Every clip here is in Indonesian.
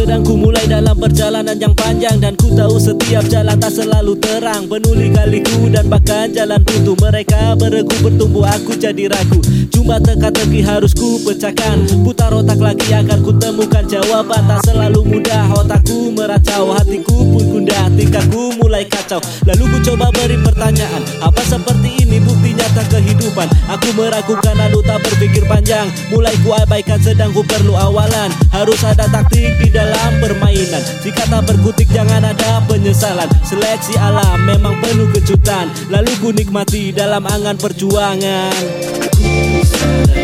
Sedang ku mulai dalam perjalanan yang panjang Dan ku tahu setiap jalan tak selalu terang. Penuh lika-liku dan bahkan jalan buntu Mereka beregu bertumbuh aku jadi ragu. Cuma teka-teki harus ku pecahkan. Putar otak lagi agar ku temukan jawaban. Tak selalu mudah otakku meracau. Hatiku pun gundah tingkahku mulai kacau. Lalu ku coba beri pertanyaan Apa seperti ini bukti nyata kehidupan? Aku meragukan lalu tak berpikir panjang. Mulai ku abaikan sedang ku perlu awalan. Harus ada taktik di dalam permainan. Jika tak berkutik jangan ada penyesalan. Seleksi alam memang penuh kejutan. Lalu ku nikmati dalam angan perjuangan. Ku semua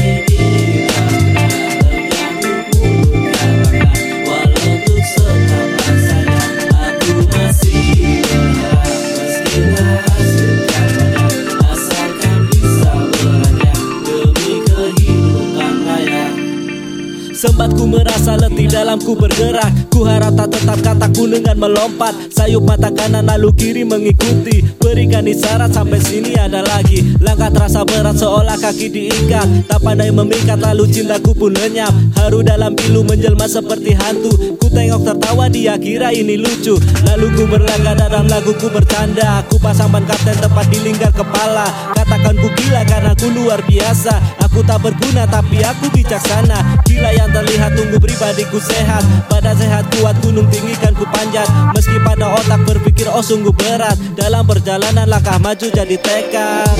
ini Sempat ku merasa letih dalam ku bergerak. Ku harap tak tetap kataku dengan melompat. Sayup mata kanan lalu kiri mengikuti. Berikan isyarat sampai sini ada lagi. Langkah terasa berat seolah kaki diikat. Tak pandai memikat lalu cintaku pun lenyap. Haru dalam pilu menjelma seperti hantu. Ku tengok tertawa dia kira ini lucu. Lalu ku berlangkah dalam lagu ku bercanda. Ku pasang ban kapten tepat di lingkar kepala. Katakan ku gila karena ku luar biasa. Aku tak berguna tapi aku bijaksana. Gila yang terlihat tunggu pribadiku sehat. Pada sehat kuat gunung tinggi kan ku panjat. Meski pada otak berpikir oh sungguh berat. Dalam perjalanan langkah maju jadi tekad